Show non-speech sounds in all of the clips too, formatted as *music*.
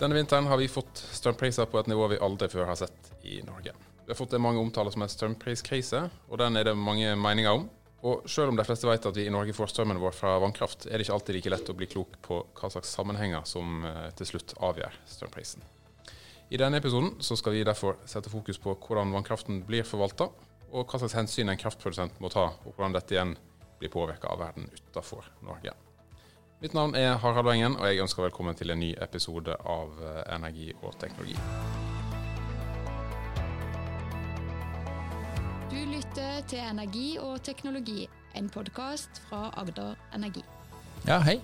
Denne vinteren har vi fått strømpriser på et nivå vi aldri før har sett i Norge. Vi har fått det mange omtaler som en strømpriskrise, og den er det mange meninger om. Og selv om de fleste vet at vi i Norge får strømmen vår fra vannkraft, er det ikke alltid like lett å bli klok på hva slags sammenhenger som eh, til slutt avgjør strømprisen. I denne episoden skal vi derfor sette fokus på hvordan vannkraften blir forvalta, og hva slags hensyn en kraftprodusent må ta, og hvordan dette igjen blir påvirka av verden utafor Norge. Mitt navn er Harald Wengen, og jeg ønsker velkommen til en ny episode av eh, Energi og teknologi. Du lytter til Energi og teknologi, en podkast fra Agder Energi. Ja, hei.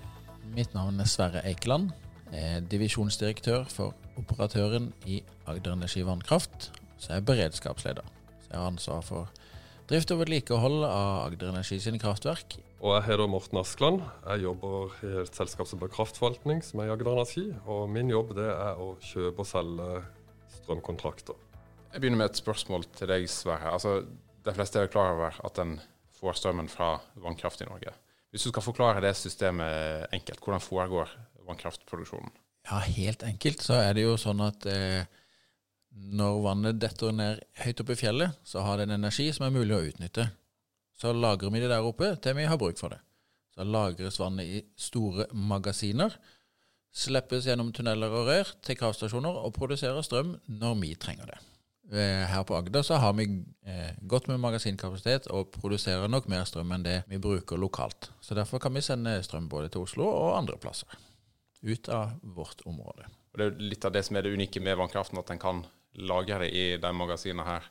Mitt navn er Sverre Eikeland. Jeg er divisjonsdirektør for operatøren i Agder Energi Vannkraft. Så jeg er beredskapsleder. Så jeg har ansvar for drift og vedlikehold av Agder Energi sine kraftverk og jeg heter Morten Askeland. Jeg jobber i et selskap som heter Kraftforvaltning, som er i Agder Energi. Og min jobb det er å kjøpe og selge strømkontrakter. Jeg begynner med et spørsmål til deg, Sverre. Altså, de fleste er klar over at en får strømmen fra vannkraft i Norge. Hvis du skal forklare det systemet enkelt, hvordan foregår vannkraftproduksjonen? Ja, Helt enkelt så er det jo sånn at eh, når vannet detter ned høyt oppe i fjellet, så har det en energi som er mulig å utnytte. Så lagrer vi det der oppe til vi har bruk for det. Så lagres vannet i store magasiner, slippes gjennom tunneler og rør til kraftstasjoner og produserer strøm når vi trenger det. Eh, her på Agder så har vi eh, godt med magasinkapasitet og produserer nok mer strøm enn det vi bruker lokalt. Så derfor kan vi sende strøm både til Oslo og andre plasser. Ut av vårt område. Og Det er litt av det som er det unike med vannkraften, at en kan lagre det i de magasinene her,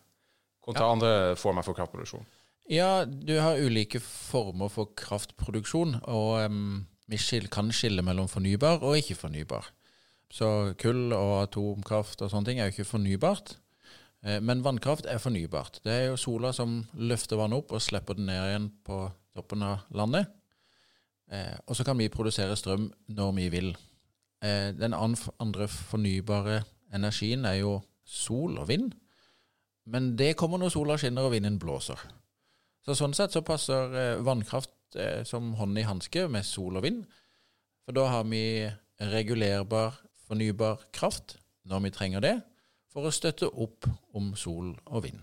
kontra ja. andre former for kraftproduksjon. Ja, du har ulike former for kraftproduksjon, og um, vi kan skille mellom fornybar og ikke fornybar. Så kull og atomkraft og sånne ting er jo ikke fornybart. Eh, men vannkraft er fornybart. Det er jo sola som løfter vannet opp og slipper det ned igjen på toppen av landet. Eh, og så kan vi produsere strøm når vi vil. Eh, den andre fornybare energien er jo sol og vind. Men det kommer når sola skinner og vinden blåser. Så Sånn sett så passer eh, vannkraft eh, som hånd i hanske med sol og vind. For da har vi regulerbar, fornybar kraft når vi trenger det, for å støtte opp om sol og vind.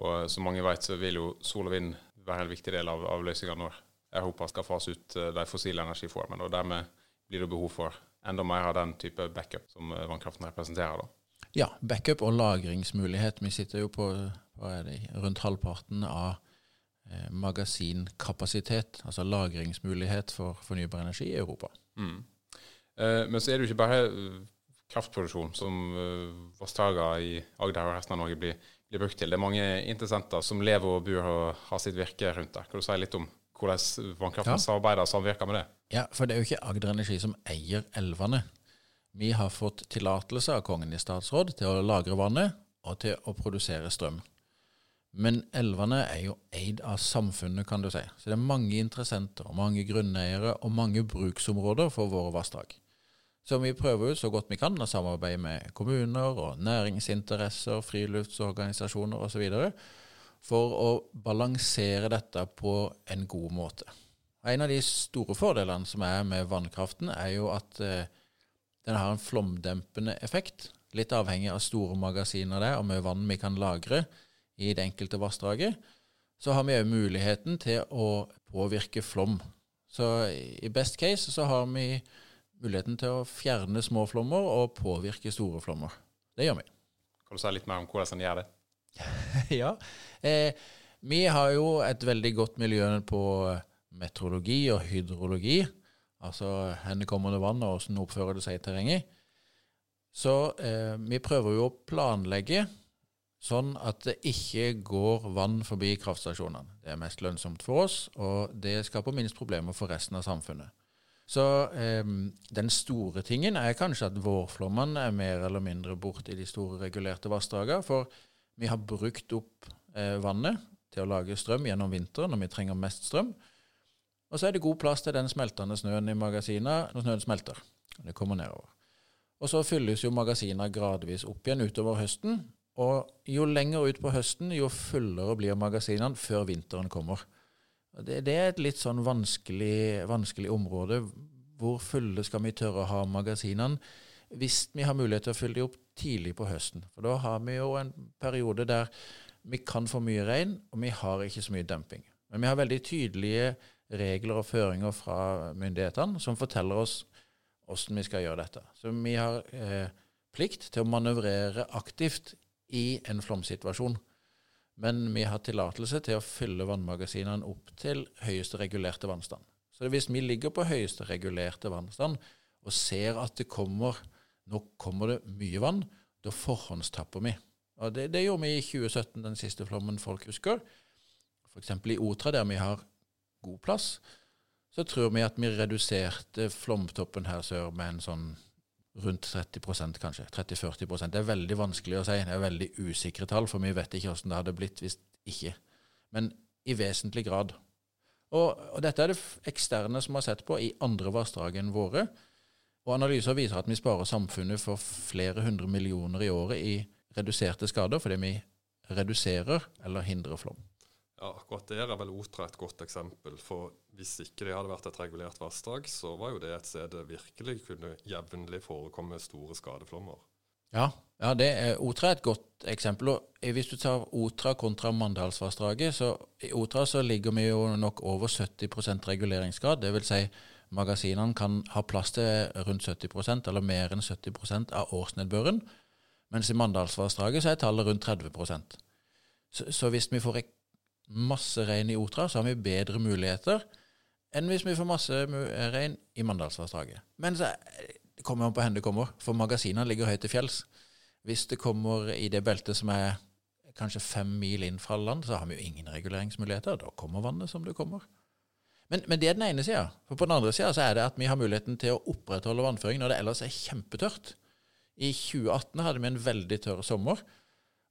Og Som mange vet, så vil jo sol og vind være en viktig del av, av løsninga når Europa skal fase ut eh, de fossile energiformene. og Dermed blir det behov for enda mer av den type backup som vannkraften representerer. da. Ja, backup og lagringsmulighet. Vi sitter jo på det, rundt halvparten av eh, magasinkapasitet, altså lagringsmulighet for fornybar energi i Europa. Mm. Eh, men så er det jo ikke bare eh, kraftproduksjon som eh, vassdragene i Agder og resten av Norge blir, blir, brukt til. Det er mange interessenter som lever og bor og har sitt virke rundt der. Kan du si litt om hvordan vannkraften ja. samarbeider og samvirker med det? Ja, for det er jo ikke Agder Energi som eier elvene. Vi har fått tillatelse av Kongen i statsråd til å lagre vannet og til å produsere strøm. Men elvene er jo eid av samfunnet, kan du si. Så det er mange interessenter, og mange grunneiere og mange bruksområder for våre vassdrag. Så vi prøver jo så godt vi kan å samarbeide med kommuner og næringsinteresser, friluftsorganisasjoner osv. for å balansere dette på en god måte. En av de store fordelene som er med vannkraften, er jo at eh, den har en flomdempende effekt. Litt avhengig av store magasiner der, og mye vann vi kan lagre i det enkelte vassdraget. Så har vi òg muligheten til å påvirke flom. Så i best case så har vi muligheten til å fjerne små flommer og påvirke store flommer. Det gjør vi. Kan du si litt mer om hvordan en gjør det? *laughs* ja. Eh, vi har jo et veldig godt miljø på meteorologi og hydrologi. Altså hvor kommer det vann, og hvordan oppfører det seg i terrenget. Så eh, vi prøver jo å planlegge sånn at det ikke går vann forbi kraftstasjonene. Det er mest lønnsomt for oss, og det skaper minst problemer for resten av samfunnet. Så eh, den store tingen er kanskje at vårflommene er mer eller mindre borte i de store regulerte vassdragene. For vi har brukt opp eh, vannet til å lage strøm gjennom vinteren når vi trenger mest strøm. Og så er det god plass til den smeltende snøen i magasinet når snøen smelter. Det kommer nedover. Og så fylles jo magasinene gradvis opp igjen utover høsten. Og jo lenger ut på høsten, jo fullere blir magasinene før vinteren kommer. Det, det er et litt sånn vanskelig, vanskelig, område. Hvor fulle skal vi tørre å ha magasinene? hvis vi har mulighet til å fylle de opp tidlig på høsten. For da har vi jo en periode der vi kan få mye regn, og vi har ikke så mye demping. Men vi har veldig tydelige regler og føringer fra myndighetene som forteller oss hvordan vi skal gjøre dette. Så vi har eh, plikt til å manøvrere aktivt i en flomsituasjon. Men vi har tillatelse til å fylle vannmagasinene opp til høyeste regulerte vannstand. Så hvis vi ligger på høyeste regulerte vannstand og ser at det kommer nå kommer det mye vann, da forhåndstapper vi. Og det, det, gjorde vi i 2017, den siste flommen folk husker. F.eks. i Otra, der vi har god plass, så tror vi at vi reduserte flomtoppen her sør med en sånn rundt 30% kanskje. 30-40 Det er veldig vanskelig å si. Det er veldig usikre tall, for vi vet ikke hvordan det hadde blitt hvis ikke. Men i vesentlig grad. Og, og dette er det eksterne som har sett på i andre vassdrag enn våre. Og analyser viser at vi sparer samfunnet for flere hundre millioner i året i reduserte skader fordi vi reduserer eller hindrer flom. Ja, akkurat der er vel Otra et godt eksempel. For hvis ikke det hadde vært et regulert vassdrag, så var jo det et sted det virkelig kunne jevnlig forekomme store skadeflommer. Ja, ja er, Otra er et godt eksempel. og Hvis du tar Otra kontra Mandalsvassdraget, så i Otra så ligger vi jo nok over 70% reguleringsgrad. Det vil si magasinene kan ha plass til rundt 70% eller mer enn 70% av årsnedbøren. Mens i Mandalsvassdraget så er tallet rundt 30 så, så hvis vi får masse regn i Otra, så har vi bedre muligheter enn hvis vi får masse regn i Mandalsvassdraget. Men så kommer an på hvor det kommer, for magasinene ligger høyt til fjells. Hvis det kommer i det beltet som er kanskje fem mil inn fra land, så har vi jo ingen reguleringsmuligheter. Da kommer vannet som det kommer. Men, men det er den ene sida. På den andre sida er det at vi har muligheten til å opprettholde vannføring når det ellers er kjempetørt. I 2018 hadde vi en veldig tørr sommer.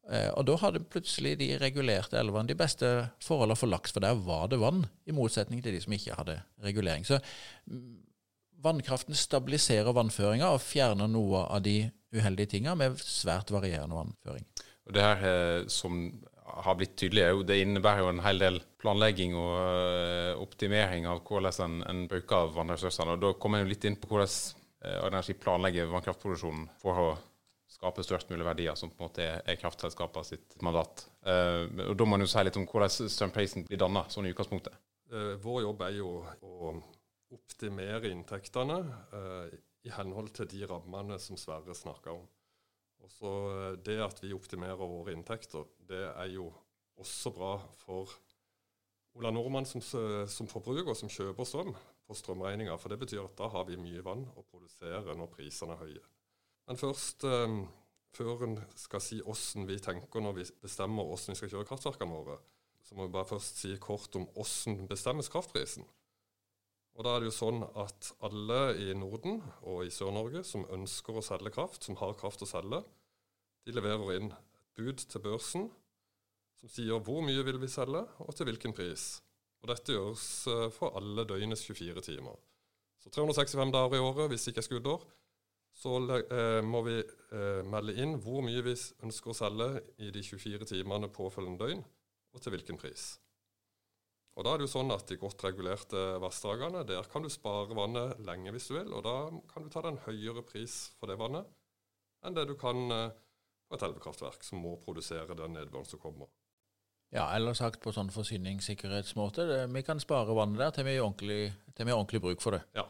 Eh, og da hadde plutselig de regulerte elvene de beste forholdene for laks, for der var det vann, i motsetning til de som ikke hadde regulering. Så mm, vannkraften stabiliserer vannføringa og fjerner noe av de uheldige tinga med svært varierende vannføring. Og Det her eh, som har blitt tydelig, det innebærer jo en hel del planlegging og eh, optimering av hvordan en, en bruker vannressursene. Og Da kommer en litt inn på hvordan Energi planlegger vannkraftproduksjonen for å skape størst mulig verdier, som på en måte er, kraftselskapene sitt mandat. Uh, og Da må man jo si litt om hvordan strømprisen blir danna, sånn i utgangspunktet. Uh, vår jobb er jo å optimere inntektene uh, i henhold til de rammene som Sverre snakka om. Og så Det at vi optimerer våre inntekter, det er jo også bra for Ola Nordmann som, som forbruker, som kjøper strøm på strømregninga. For det betyr at da har vi mye vann å produsere når prisene er høye. Men først, eh, før en skal si hvordan vi tenker når vi bestemmer hvordan vi skal kjøre kraftverkene våre, så må vi bare først si kort om hvordan bestemmes kraftprisen. Og da er det jo sånn at alle i Norden og i Sør-Norge som ønsker å selge kraft, som har kraft å selge, de leverer inn et bud til børsen som sier hvor mye vil vi selge, og til hvilken pris. Og dette gjøres eh, for alle døgnets 24 timer. Så 365 dager i året hvis ikke er skuddår, så eh, må vi eh, melde inn hvor mye vi ønsker å selge i de 24 timene påfølgende døgn, og til hvilken pris. Og Da er det jo sånn at De godt regulerte vassdragene der kan du spare vannet lenge hvis du vil, og da kan du ta deg en høyere pris for det vannet enn det du kan eh, på et elvekraftverk som må produsere den nedbøren som kommer. Ja, eller sagt på sånn forsyningssikkerhetsmåte, vi kan spare vannet der til vi har ordentlig bruk for det. Ja,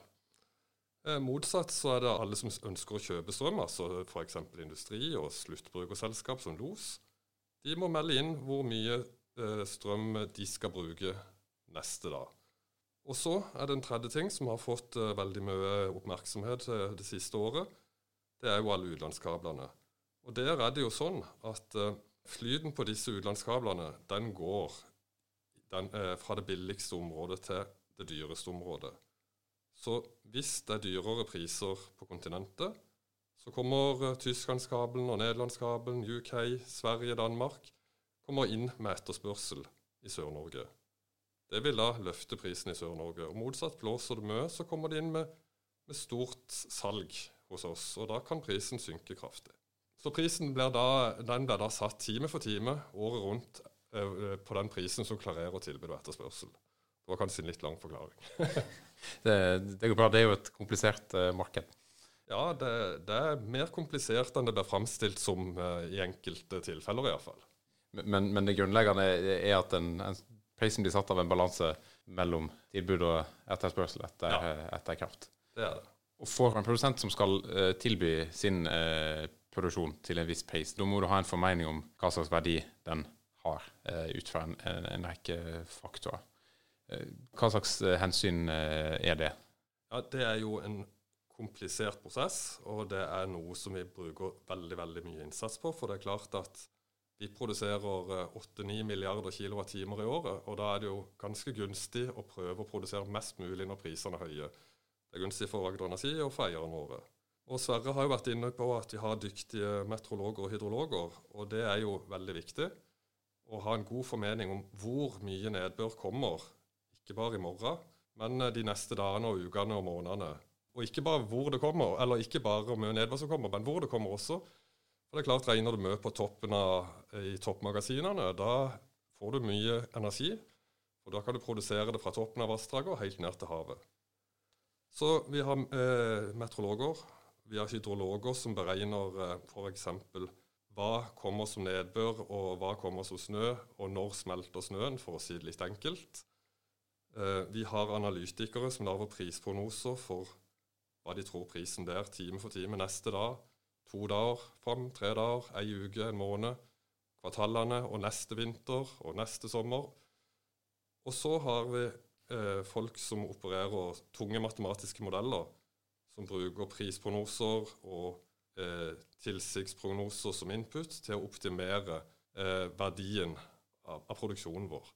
motsatt så er det alle som ønsker å kjøpe strøm, altså f.eks. industri og sluttbrukerselskap som Los. De må melde inn hvor mye eh, strøm de skal bruke neste dag. Og så er det en tredje ting som har fått eh, veldig mye oppmerksomhet det siste året. Det er jo alle utenlandskablene. Og der er det jo sånn at flyten på disse utenlandskablene den går den, fra det billigste området til det dyreste området. Så hvis det er dyrere priser på kontinentet, så kommer uh, Tysklandskabelen og Nederlandskabelen, UK, Sverige, Danmark kommer inn med etterspørsel i Sør-Norge. Det vil da løfte prisen i Sør-Norge. Og Motsatt blåser det mye, så kommer de inn med, med, stort salg hos oss. Og da kan prisen synke kraftig. Så prisen blir da, den blir da satt time for time året rundt uh, på den prisen som klarerer tilbud og etterspørsel. Det var kanskje en litt lang forklaring. *laughs* det, det, går bra. Det er jo et komplisert uh, marked. Ja, det, det er mer komplisert enn det blir framstilt som uh, i enkelte tilfeller, iallfall. Men, men det grunnleggende er at en, en prisen blir satt av en balanse mellom tilbud og etterspørsel etter, Ja. etter kraft. Det er det. Og for en produsent som skal uh, tilby sin uh, produksjon til en viss pris, da må du ha en formening om hva slags verdi den har, eh, ut fra en, en, en rekke faktorer. Eh, hva slags eh, hensyn eh, er det? Ja, Det er jo en komplisert prosess, og det er noe som vi bruker veldig veldig mye innsats på. For det er klart at vi produserer 8-9 milliarder kilowattimer i året, og da er det jo ganske gunstig å prøve å produsere mest mulig når prisene er høye. Det er gunstig for Agder Energi og for eierne våre. Og Sverre har jo vært inne på at vi har dyktige meteorologer og hydrologer, og det er jo veldig viktig. Å ha en god formening om hvor mye nedbør kommer, ikke bare i morgen, men de neste dagene og ukene og månedene. Og ikke bare hvor det kommer, eller ikke bare mye nedbør som kommer, men hvor det kommer også. For det er klart, Regner du mye på toppen av, i toppmagasinene, da får du mye energi. Og da kan du produsere det fra toppen av vassdraget og helt ned til havet. Så vi har eh, meteorologer, vi har hydrologer som beregner eh, f.eks. hva kommer som nedbør, og hva kommer som snø, og når smelter snøen, for å si det litt enkelt. Eh, vi har analytikere som lager prisprognoser for hva de tror prisen blir time for time neste dag, to dager fram, tre dager, ei uke, en måned, kvartalene og neste vinter og neste sommer. Og så har vi eh, folk som opererer tunge matematiske modeller, som bruker prisprognoser og eh, tilsiktsprognoser som input til å optimere eh, verdien av, av, produksjonen vår.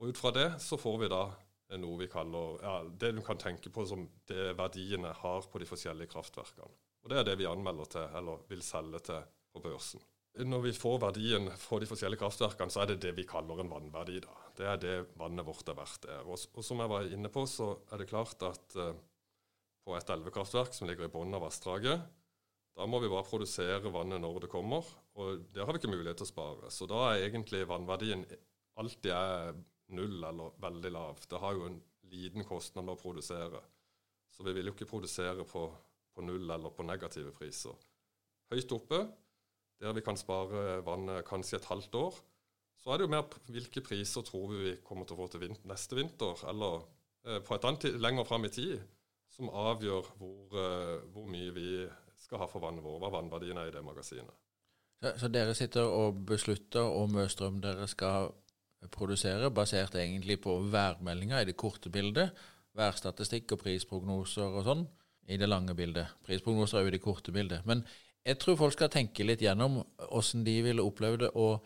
Og ut fra det så får vi da eh, noe vi kaller ja, det du kan tenke på som det verdiene har på de forskjellige kraftverkene. Og det er det vi anmelder til, eller vil selge til på børsen. Når vi får verdien fra de forskjellige kraftverkene, så er det det vi kaller en vannverdi. da. Det er det vannet vårt er verdt Er. Og, og som jeg var inne på, så er det klart at eh, på et elvekraftverk som ligger i bunnen av vassdraget, da må vi bare produsere vannet når det kommer, og der har vi ikke mulighet til å spare. Så da er egentlig vannverdien alltid er null eller veldig lav. Det har jo en liten kostnad med å produsere. Så vi vil jo ikke produsere på, på null eller på negative priser. Høyt oppe, der vi kan spare vannet kanskje et halvt år, så er det jo mer hvilke priser tror vi vi kommer til å få til vint neste vinter, eller eh, på et annet lenger fram i tid, som avgjør hvor, eh, hvor mye vi skal ha for vannet vårt, hva vannverdien er i det magasinet. Så, så dere sitter og beslutter hvor mye strøm dere skal produsere, basert egentlig på værmeldinger i det korte bildet, værstatistikk og prisprognoser og sånn i det lange bildet. Prisprognoser er jo i det korte bildet. Men jeg tror folk skal tenke litt gjennom hvordan de ville oppleve det å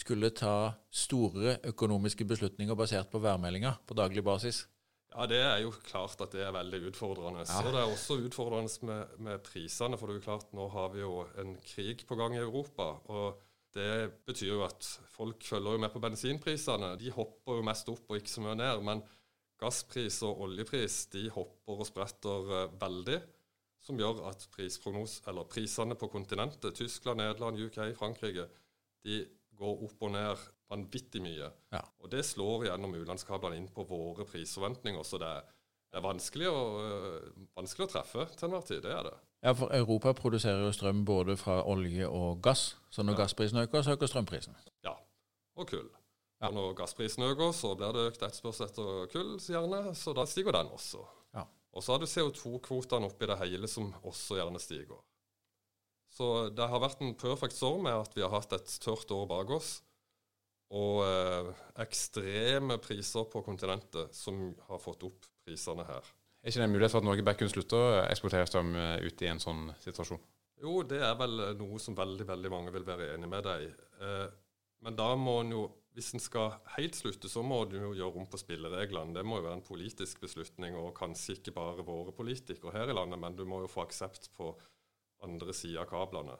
skulle ta store økonomiske beslutninger basert på værmeldinger på daglig basis. Ja, det er jo klart at det er veldig utfordrende. Ja. Så det er også utfordrende med, med, prisene. For det er jo klart, nå har vi jo en krig på gang i Europa. og det betyr jo at folk følger jo med på bensinprisene. De hopper jo mest opp og ikke så mye ned. Men gasspris og oljepris de hopper og spretter uh, veldig. Som gjør at prisene på kontinentet, Tyskland, Nederland, UK, Frankrike, de går opp og ned vanvittig mye. Ja. Og det slår gjennom utenlandskablene inn på våre prisforventninger. Så det er, det er vanskelig, å, uh, vanskelig, å, treffe til enhver tid. Det er det. Ja, for Europa produserer jo strøm både fra olje og gass. Så når ja. gassprisen øker, så øker strømprisen. Ja, og kull. Ja. Og når gassprisen øker, så blir det økt etterspørsel etter kull, gjerne, så da stiger den også. Ja. Og så har du CO2-kvotene oppi det hele som også gjerne stiger. Så det har vært en perfect storm med at vi har hatt et tørt år bak oss og eh, ekstreme priser på kontinentet som har fått opp prisene her. Er ikke det en mulighet for at Norge bare kunne slutte å eksportere strøm eh, ut i en sånn situasjon? Jo, det er vel noe som veldig veldig mange vil være enig med deg i. Eh, men da må en jo, hvis en skal helt slutte, så må en jo gjøre om på spillereglene. Det må jo være en politisk beslutning, og kanskje ikke bare våre politikere her i landet, men du må jo få aksept på andre sida av kablene.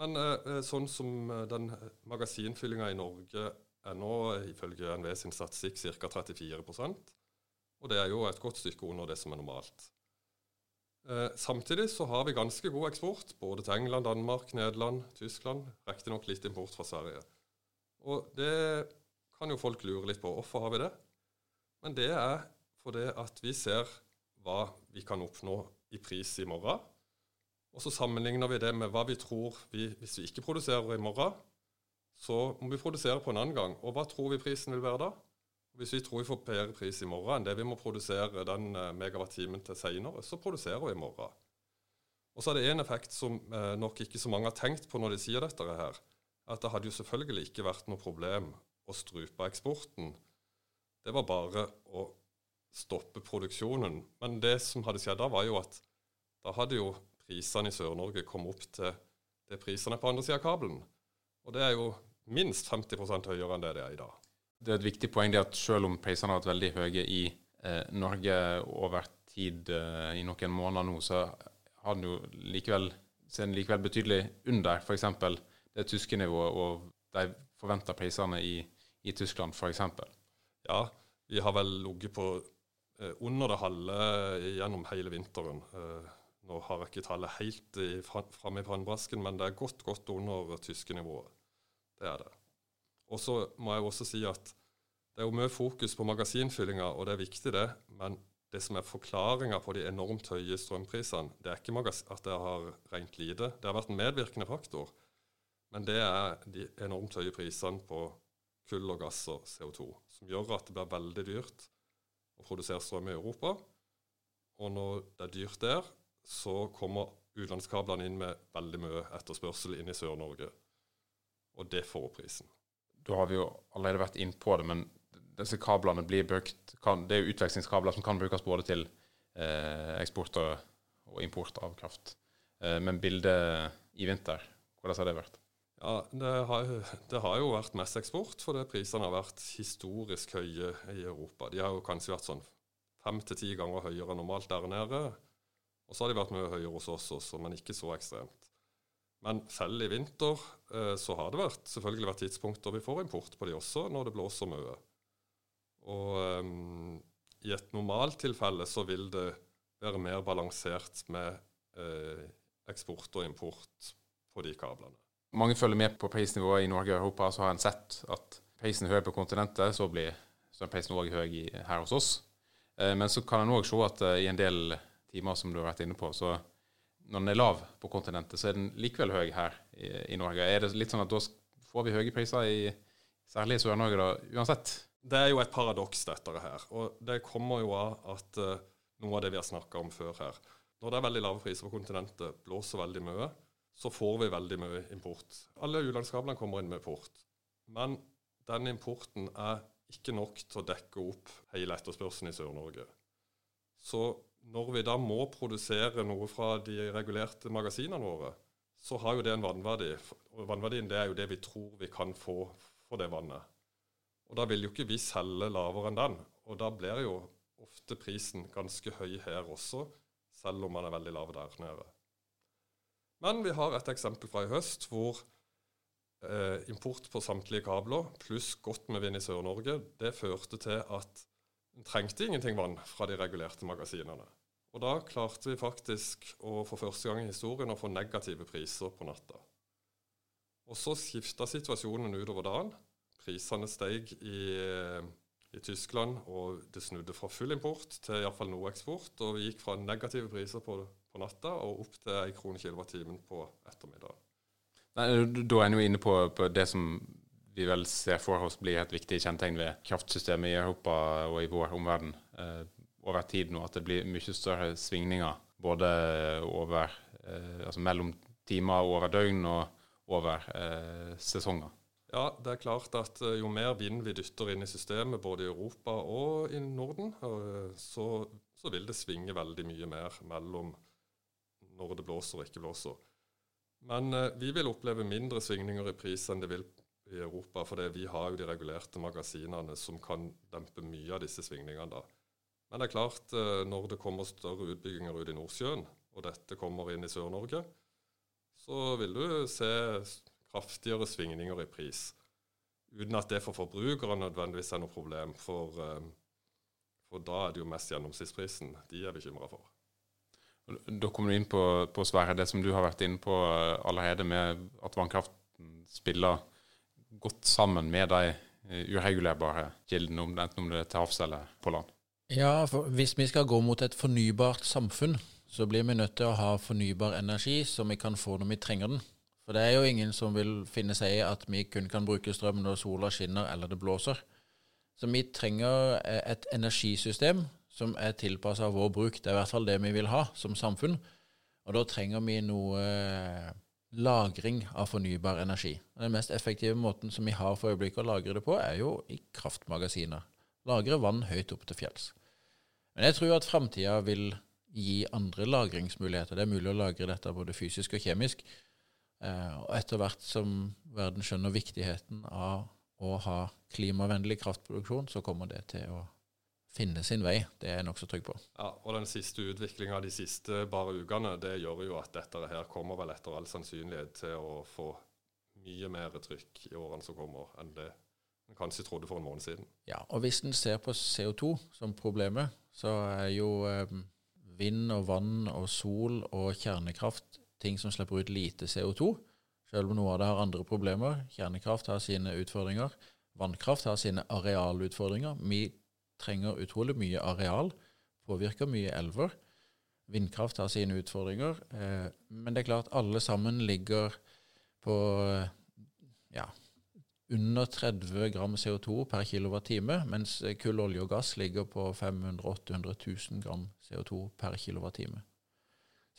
Men eh, eh, sånn som eh, den magasinfyllinga i Norge er nå, ifølge NV sin statistikk, ca. 34 Og det er jo et godt stykke under det som er normalt. Eh, samtidig så har vi ganske god eksport, både til England, Danmark, Nederland, Tyskland. Riktignok litt import fra Sverige. Og det kan jo folk lure litt på. Hvorfor har vi det? Men det er fordi at vi ser hva vi kan oppnå i pris i morgen. Og så sammenligner vi det med hva vi tror vi, hvis vi ikke produserer i morgen, så må vi produsere på en annen gang. Og hva tror vi prisen vil være da? Hvis vi tror vi får bedre pris i morgen enn det vi må produsere den megawattimen megawatt-timen til senere, så produserer vi i morgen. Og så er det en effekt som eh, nok ikke så mange har tenkt på når de sier dette her, at det hadde jo selvfølgelig ikke vært noe problem å strupe eksporten. Det var bare å stoppe produksjonen. Men det som hadde skjedd da, var jo at da hadde jo prisene i Sør-Norge kommet opp til det prisene på andre sida av kabelen. Og det er jo minst 50 høyere enn det det er i dag. Det er et viktig poeng det at selv om prisene har vært veldig høye i eh, Norge over tid eh, i noen måneder nå, så har den jo likevel, ser den likevel betydelig under f.eks. det tyske nivået og de forventa prisene i, i Tyskland f.eks. Ja, vi har vel ligget på eh, under det halve gjennom hele vinteren. Eh, nå har jeg ikke tallet helt framme i pannbrasken, men det er godt, godt under tyske nivået. Det er det. Og så må jeg også si at det er jo mye fokus på magasinfyllinga, og det er viktig, det. Men det som er forklaringa på de enormt høye strømprisene, det er ikke at det har regnet lite. Det har vært en medvirkende faktor. Men det er de enormt høye prisene på kull og gass og CO2, som gjør at det blir veldig dyrt å produsere strøm i Europa. Og når det er dyrt der, så kommer utenlandskablene inn med veldig mye etterspørsel inn i Sør-Norge. Og det får prisen da har vi jo allerede vært inn på det, men disse kablene blir brukt kan, Det er jo utvekslingskabler som kan brukes både til eh, eksport og, og, import av kraft. Eh, men bildet i vinter, hvordan har det vært? Ja, det har, det har, jo vært mest eksport, fordi prisene har vært historisk høye i Europa. De har jo kanskje vært sånn fem til ti ganger høyere enn normalt der nede. Og så har de vært mye høyere hos oss også, men ikke så ekstremt. Men selv i vinter eh, så har det vært, selvfølgelig vært tidspunkter vi får import på de også, når det blåser mye. Og um, i et normaltilfelle så vil det være mer balansert med eh, eksport og import på de kablene. Mange følger med på prisnivået i Norge og Europa, så har en sett at prisen er høy på kontinentet, så blir prisen òg høy her hos oss. Eh, men så kan en òg se at eh, i en del timer, som du har vært inne på, så når den er lav på kontinentet, så er den likevel høy her i, i, Norge. Er det litt sånn at da får vi høye priser i særlig i Sør-Norge da, uansett? Det er jo et paradoks, dette her. Og det kommer jo av at uh, noe av det vi har snakka om før her Når det er veldig lave priser på kontinentet, blåser veldig mye, så får vi veldig mye import. Alle utenlandskablene kommer inn med import. Men den importen er ikke nok til å dekke opp hele etterspørselen i Sør-Norge. Så når vi da må produsere noe fra de regulerte magasinene våre, så har jo det en vannverdi. Og vannverdien det er jo det vi tror vi kan få for det vannet. Og da vil jo ikke vi selge lavere enn den. Og da blir jo ofte prisen ganske høy her også, selv om man er veldig lav der nede. Men vi har et eksempel fra i høst hvor eh, import på samtlige kabler pluss godt med vind i Sør-Norge, det førte til at trengte ingenting vann fra de regulerte magasinene. Og da klarte vi faktisk å for første gang i historien å få negative priser på natta. Og så skifta situasjonen utover dagen. Prisene steg i, i, Tyskland, og det snudde fra full import til iallfall noe eksport. Og vi gikk fra negative priser på, på natta og opp til ei krone kilowattimen på ettermiddagen. Da er en jo inne på, på det som vi vel ser oss blir et viktig kjennetegn ved kraftsystemet i Europa og i vår omverden eh, over tid nå, at det blir mye større svingninger både over, eh, altså mellom timer og over døgn og over eh, sesonger. Ja, det er klart at eh, jo mer vind vi dytter inn i systemet, både i Europa og i Norden, eh, så, så vil det svinge veldig mye mer mellom når det blåser og ikke blåser. Men eh, vi vil oppleve mindre svingninger i pris enn det vil i Europa, for vi har jo de regulerte magasinene som kan dempe mye av disse svingningene. da. Men det er klart, eh, når det kommer større utbygginger ut i Nordsjøen, og dette kommer inn i Sør-Norge, så vil du se kraftigere svingninger i pris. Uten at det for forbrukere nødvendigvis er noe problem, for, eh, for da er det jo mest gjennomsnittsprisen de er bekymra for. Da kommer du inn på, på Sverre, det som du har vært inne på eh, allerede, med at vannkraften spiller godt sammen med de eh, uregulerbare kildene, enten om det er til havs eller på land. Ja, for hvis vi skal gå mot et fornybart samfunn, så blir vi nødt til å ha fornybar energi som vi kan få når vi trenger den. For det er jo ingen som vil finne seg i at vi kun kan bruke strøm når sola skinner eller det blåser. Så vi trenger eh, et energisystem som er tilpassa vår bruk. Det er i hvert fall det vi vil ha som samfunn. Og da trenger vi noe eh, lagring av fornybar energi. Den mest effektive måten som vi har for øyeblikket å lagre det på, er jo i kraftmagasiner. Lagre vann høyt opp til fjells. Men jeg tror at framtida vil gi andre lagringsmuligheter. Det er mulig å lagre dette både fysisk og kjemisk. Eh, og etter hvert som verden skjønner viktigheten av å ha klimavennlig kraftproduksjon, så kommer det til å finne sin vei. Det er jeg nokså trygg på. Ja, og Den siste utviklinga de siste bare ukene det gjør jo at dette her kommer vel etter all sannsynlighet til å få mye mer trykk i årene som kommer, enn det en kanskje trodde for en måned siden. Ja, og Hvis en ser på CO2 som problemet, så er jo eh, vind og vann og sol og kjernekraft ting som slipper ut lite CO2. Selv om noe av det har andre problemer. Kjernekraft har sine utfordringer. Vannkraft har sine arealutfordringer. Vi trenger utrolig mye areal, påvirker mye elver. Vindkraft har sine utfordringer. Eh, men det er klart alle sammen ligger på ja, under 30 gram CO2 per kWt, mens kull, olje og gass ligger på 500 800 000 gram CO2 per kWt.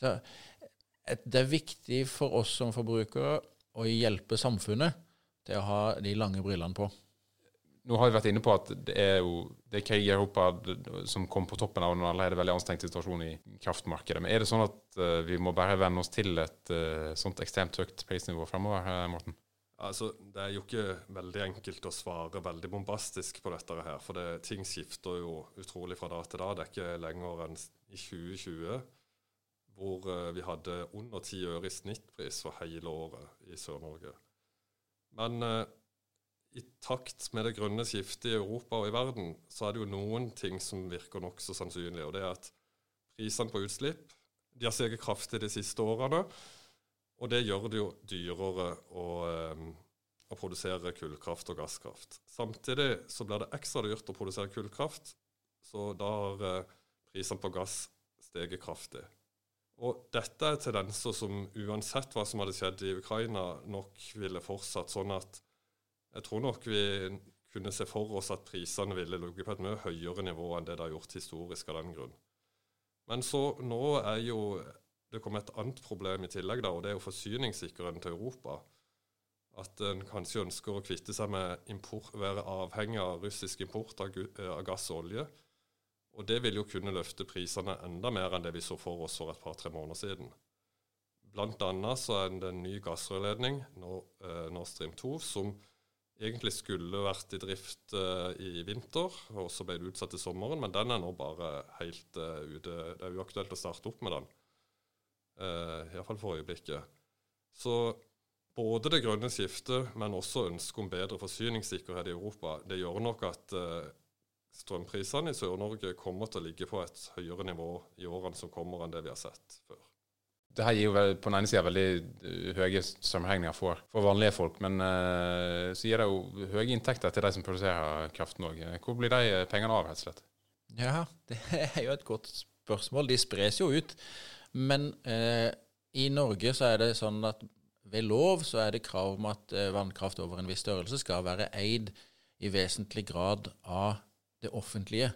Så det er viktig for oss som forbrukere å hjelpe samfunnet til å ha de lange brillene på. Nå har vi vært inne på at det er jo det er krig Europa som kom på toppen av en allerede veldig anstrengt situasjon i kraftmarkedet. Men er det sånn at uh, vi må bare venne oss til et uh, sånt ekstremt høyt prisnivå fremover, Morten? Altså, Det er jo ikke veldig enkelt å svare veldig bombastisk på dette her. For det, ting skifter jo utrolig fra dag til dag. Det er ikke lenger enn i 2020 hvor uh, vi hadde under ti øre i snittpris for hele året i Sør-Norge. Men i takt med det grønne skiftet i Europa og i verden, så er det jo noen ting som virker nokså sannsynlig. Og det er at prisene på utslipp de har steget kraftig de siste årene. Og det gjør det jo dyrere å, um, å, produsere kullkraft og gasskraft. Samtidig så blir det ekstra dyrt å produsere kullkraft, så da har uh, prisene på gass steget kraftig. Og dette er tendenser som uansett hva som hadde skjedd i Ukraina, nok ville fortsatt sånn at jeg tror nok vi kunne se for oss at prisene ville ligget på et mye høyere nivå enn det det har gjort historisk av den grunn. Men så nå er jo det kommet et annet problem i tillegg, da, og det er jo forsyningssikkerheten til Europa. At en kanskje ønsker å kvitte seg med import, være avhengig av russisk import av, av gass og olje. Og det vil jo kunne løfte prisene enda mer enn det vi så for oss for et par-tre måneder siden. Blant annet så er det en ny gassrørledning, eh, Nord Stream 2, som egentlig skulle vært i drift uh, i vinter, og så ble det utsatt til sommeren. Men den er nå bare helt uh, ute. Det er uaktuelt å starte opp med den. Uh, Iallfall for øyeblikket. Så både det grønne skiftet, men også ønsket om bedre forsyningssikkerhet i Europa, det gjør nok at uh, strømprisene i Sør-Norge kommer til å ligge på et høyere nivå i årene som kommer, enn det vi har sett før det her gir jo på den ene sida veldig eh, høye strømregninger for, for, vanlige folk, men uh, så gir det jo høye inntekter til de som produserer kraften òg. Hvor blir de pengene av, rett og slett? Ja, det er jo et godt spørsmål. De spres jo ut. Men uh, i Norge så er det sånn at ved lov så er det krav om at vannkraft over en viss størrelse skal være eid i vesentlig grad av det offentlige.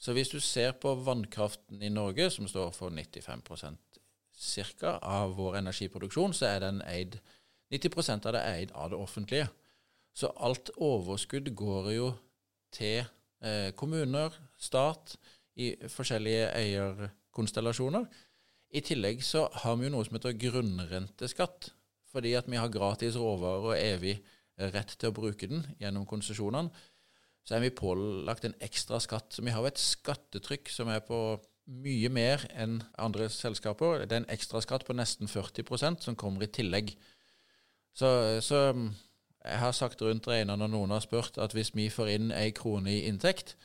Så hvis du ser på vannkraften i Norge, som står for 95 ca. av vår energiproduksjon, så er den eid 90% av det er eid av det offentlige. Så alt overskudd går jo til eh, kommuner, stat, i forskjellige eierkonstellasjoner. I tillegg så har vi jo noe som heter grunnrenteskatt, fordi at vi har gratis råvarer og evig rett til å bruke den gjennom konsesjonene. Så er vi pålagt en ekstra skatt. Så vi har jo et skattetrykk som er på mye mer enn andre selskaper. Det er en ekstraskatt på nesten 40% som kommer i tillegg. Så, så jeg har sagt rundt regna når noen har spurt, at hvis vi får inn ei krone i inntekt,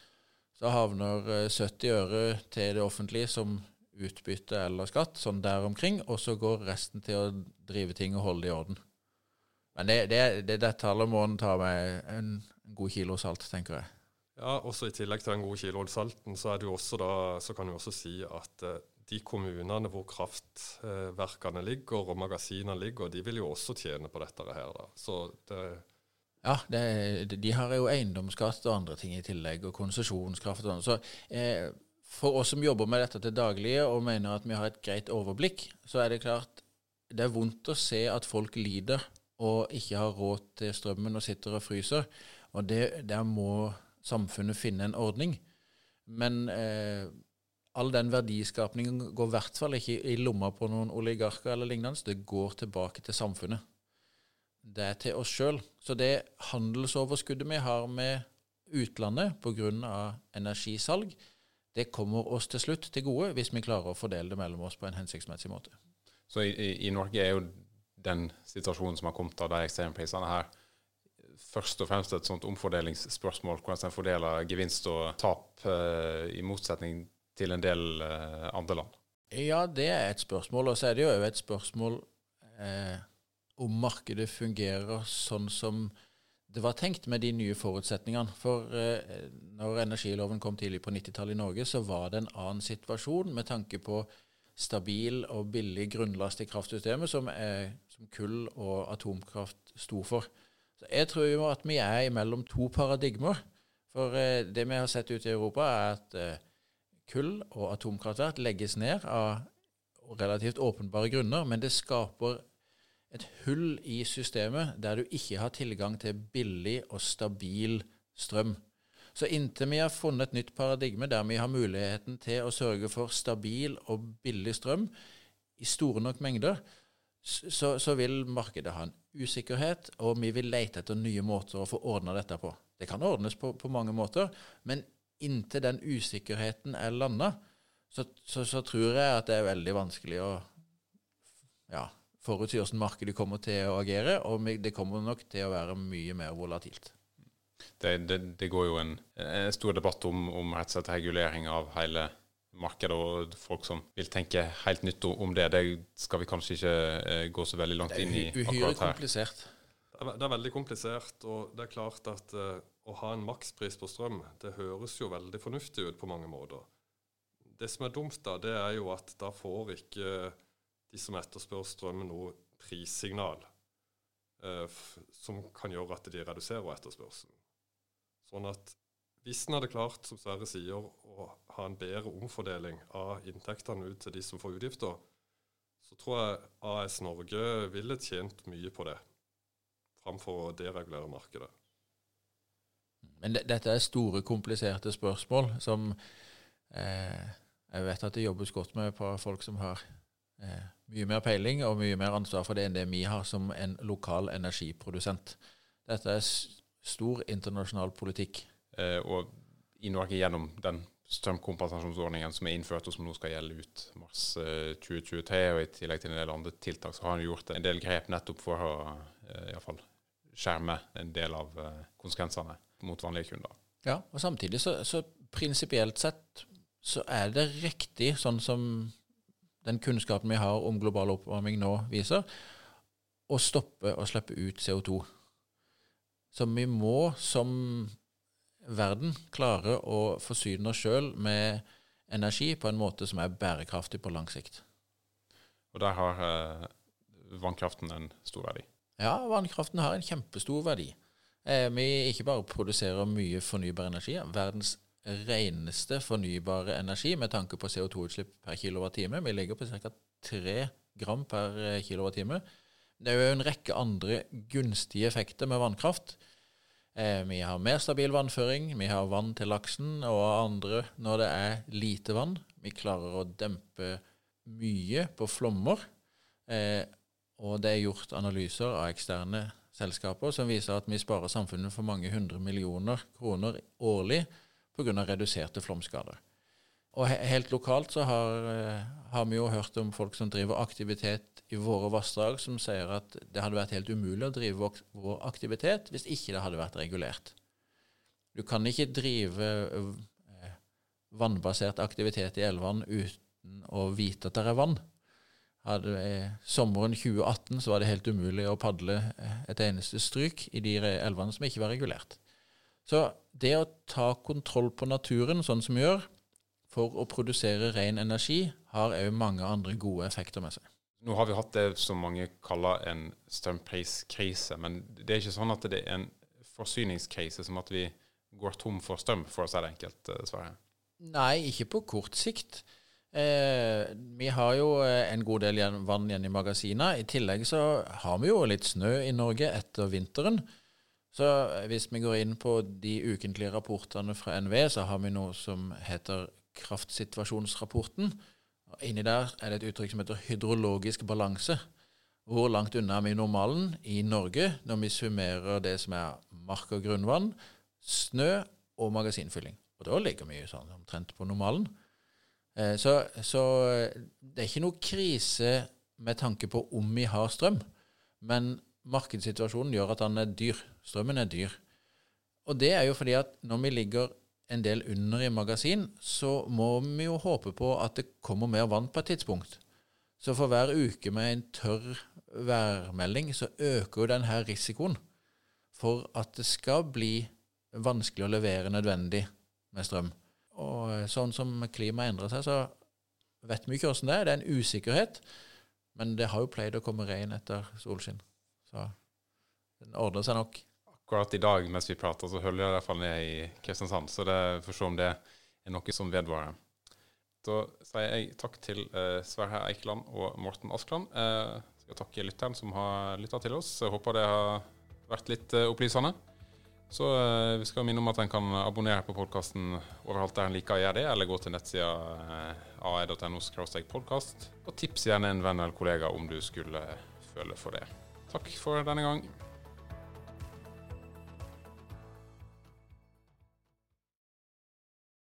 så havner 70 eh, øre til det offentlige som utbytte eller skatt, sånn der omkring, og så går resten til å drive ting og holde det i orden. Men det, det, det, det tallet må en ta med en god kilo salt, tenker jeg. Ja, også I tillegg til den gode salten, så, da, så kan du også si at eh, de kommunene hvor kraftverkene ligger og magasinene ligger, de vil jo også tjene på dette her. da. Så det, Ja, det, de har jo eiendomsskatt og andre ting i tillegg, og konsesjonskraft og sånn. Så eh, for oss som jobber med dette til daglige og mener at vi har et greit overblikk, så er det klart det er vondt å se at folk lider og ikke har råd til strømmen og sitter og fryser. Og det, der må samfunnet finne en ordning. Men eh, all den verdiskapningen går i hvert fall ikke i lomma på noen oligarker eller lignende. Det går tilbake til samfunnet. Det er til oss sjøl. Så det handelsoverskuddet vi har med utlandet pga. energisalg, det kommer oss til slutt til gode hvis vi klarer å fordele det mellom oss på en hensiktsmessig måte. Så i, i, Norge er jo den situasjonen som har kommet av de ekstremprisene her, først og fremst et sånt omfordelingsspørsmål, hvordan en fordeler gevinst og tap, eh, i motsetning til en del eh, andre land. Ja, det er et spørsmål. Og så er det jo et spørsmål eh, om markedet fungerer sånn som det var tenkt med de nye forutsetningene. For eh, når energiloven kom tidlig på 90-tallet i Norge, så var det en annen situasjon med tanke på stabil og billig grunnlast i kraftsystemet, som, er, som kull og atomkraft sto for. Jeg tror jo at vi er mellom to paradigmer. For eh, det vi har sett ute i Europa, er at eh, kull og atomkraftverk legges ned av relativt åpenbare grunner, men det skaper et hull i systemet der du ikke har tilgang til billig og stabil strøm. Så inntil vi har funnet et nytt paradigme der vi har muligheten til å sørge for stabil og billig strøm i store nok mengder, så, så vil markedet ha en usikkerhet, og vi vil lete etter nye måter å få ordna dette på. Det kan ordnes på, på mange måter, men inntil den usikkerheten er landa, så, så, så, tror jeg at det er veldig vanskelig å ja, forutsi hvordan markedet kommer til å agere, og det kommer nok til å være mye mer volatilt. Det, det, det går jo en, en, stor debatt om, om regulering av hele markedet, og folk som vil tenke helt nytt om det. Det skal vi kanskje ikke eh, gå så veldig langt inn i akkurat her. Det er uhyre komplisert. Det er veldig komplisert, og det er klart at uh, å ha en makspris på strøm, det høres jo veldig fornuftig ut på mange måter. Det som er dumt, da, det er jo at da får ikke de som etterspør strøm, noe prissignal uh, som kan gjøre at de reduserer etterspørselen. Sånn at hvis en hadde klart, som Sverre sier, å ha en bedre omfordeling av inntektene ut til de som får utgifter, så tror jeg AS Norge ville tjent mye på det framfor å deregulere markedet. Men det, dette er store, kompliserte spørsmål som eh, jeg vet at det jobbes godt med på folk som har eh, mye mer peiling og mye mer ansvar for det enn det vi har som en lokal energiprodusent. Dette er stor internasjonal politikk. Eh, og i Norge gjennom den strømkompensasjonsordningen som er innført, og som nå skal gjelde ut mars 2023, eh, og i tillegg til en del andre tiltak, så har han gjort en del grep nettopp for å eh, i fall, skjerme en del av konsekvensene mot vanlige kunder. Ja, og samtidig så, så prinsipielt sett så er det riktig, sånn som den kunnskapen vi har om global oppvarming nå viser, å stoppe å slippe ut CO2. Så vi må som verden klarer å forsyne oss sjøl med energi på en måte som er bærekraftig på lang sikt. Og der har eh, vannkraften en stor verdi? Ja, vannkraften har en kjempestor verdi. Eh, vi ikke bare produserer mye fornybar energi, verdens reneste fornybare energi med tanke på CO2-utslipp per kilowattime. Vi ligger på ca. 3 gram per eh, kilowattime. Det er jo en rekke andre gunstige effekter med vannkraft. Eh, vi har mer stabil vannføring, vi har vann til laksen og andre når det er lite vann. Vi klarer å dempe mye på flommer. Eh, og det er gjort analyser av eksterne selskaper som viser at vi sparer samfunnet for mange hundre millioner kroner årlig pga. reduserte flomskader. Og helt lokalt så har, eh, har, vi jo hørt om folk som driver aktivitet i våre vassdrag, som sier at det hadde vært helt umulig å drive vår aktivitet hvis ikke det hadde vært regulert. Du kan ikke drive eh, vannbasert aktivitet i elvene uten å vite at det er vann. Hadde, eh, sommeren 2018 så var det helt umulig å padle eh, et eneste stryk i de elvene som ikke var regulert. Så det å ta kontroll på naturen sånn som vi gjør, for å produsere ren energi, har òg mange andre gode effekter med seg. Nå har vi hatt det som mange kaller en strømpriskrise, men det er ikke sånn at det er en forsyningskrise som at vi går tom for strøm, for å si det enkelt, dessverre. Sverre? Nei, ikke på kort sikt. Eh, vi har jo eh, en god del vann igjen i magasinene. I tillegg så har vi jo litt snø i Norge etter vinteren. Så eh, hvis vi går inn på de ukentlige rapportene fra NVE, så har vi noe som heter kraftsituasjonsrapporten. Inni der er det et uttrykk som heter hydrologisk balanse. Hvor langt unna er vi normalen i Norge når vi summerer det som er mark- og grunnvann, snø og magasinfylling. Og da ligger vi sånn omtrent på normalen. Eh, så, så, det er ikke noe krise med tanke på om vi har strøm, men markedssituasjonen gjør at den er dyr. Strømmen er dyr. Og det er jo fordi at når vi ligger en del under i magasin, så må vi jo håpe på at det kommer mer vann på et tidspunkt. Så for hver uke med en tørr værmelding, så øker jo denne risikoen for at det skal bli vanskelig å levere nødvendig med strøm. Og sånn som klimaet endrer seg, så vet vi ikke åssen det er. Det er en usikkerhet. Men det har jo pleid å komme regn etter solskinn. Så den ordner seg nok akkurat i dag mens vi prater, så holder jeg i hvert fall ned i Kristiansand. Så det får se om det er noe som vedvarer. Da sier jeg takk til eh, Sverre Eikeland og Morten Askland. Eh, skal takke lytteren som har lytta til oss. Jeg håper det har vært litt eh, opplysende. Så eh, vi skal minne om at en kan abonnere på podkasten overalt der en liker å gjøre det, eller gå til nettsida eh, ae.no podkast. Og tips gjerne en venn eller kollega om du skulle føle for det. Takk for denne gang.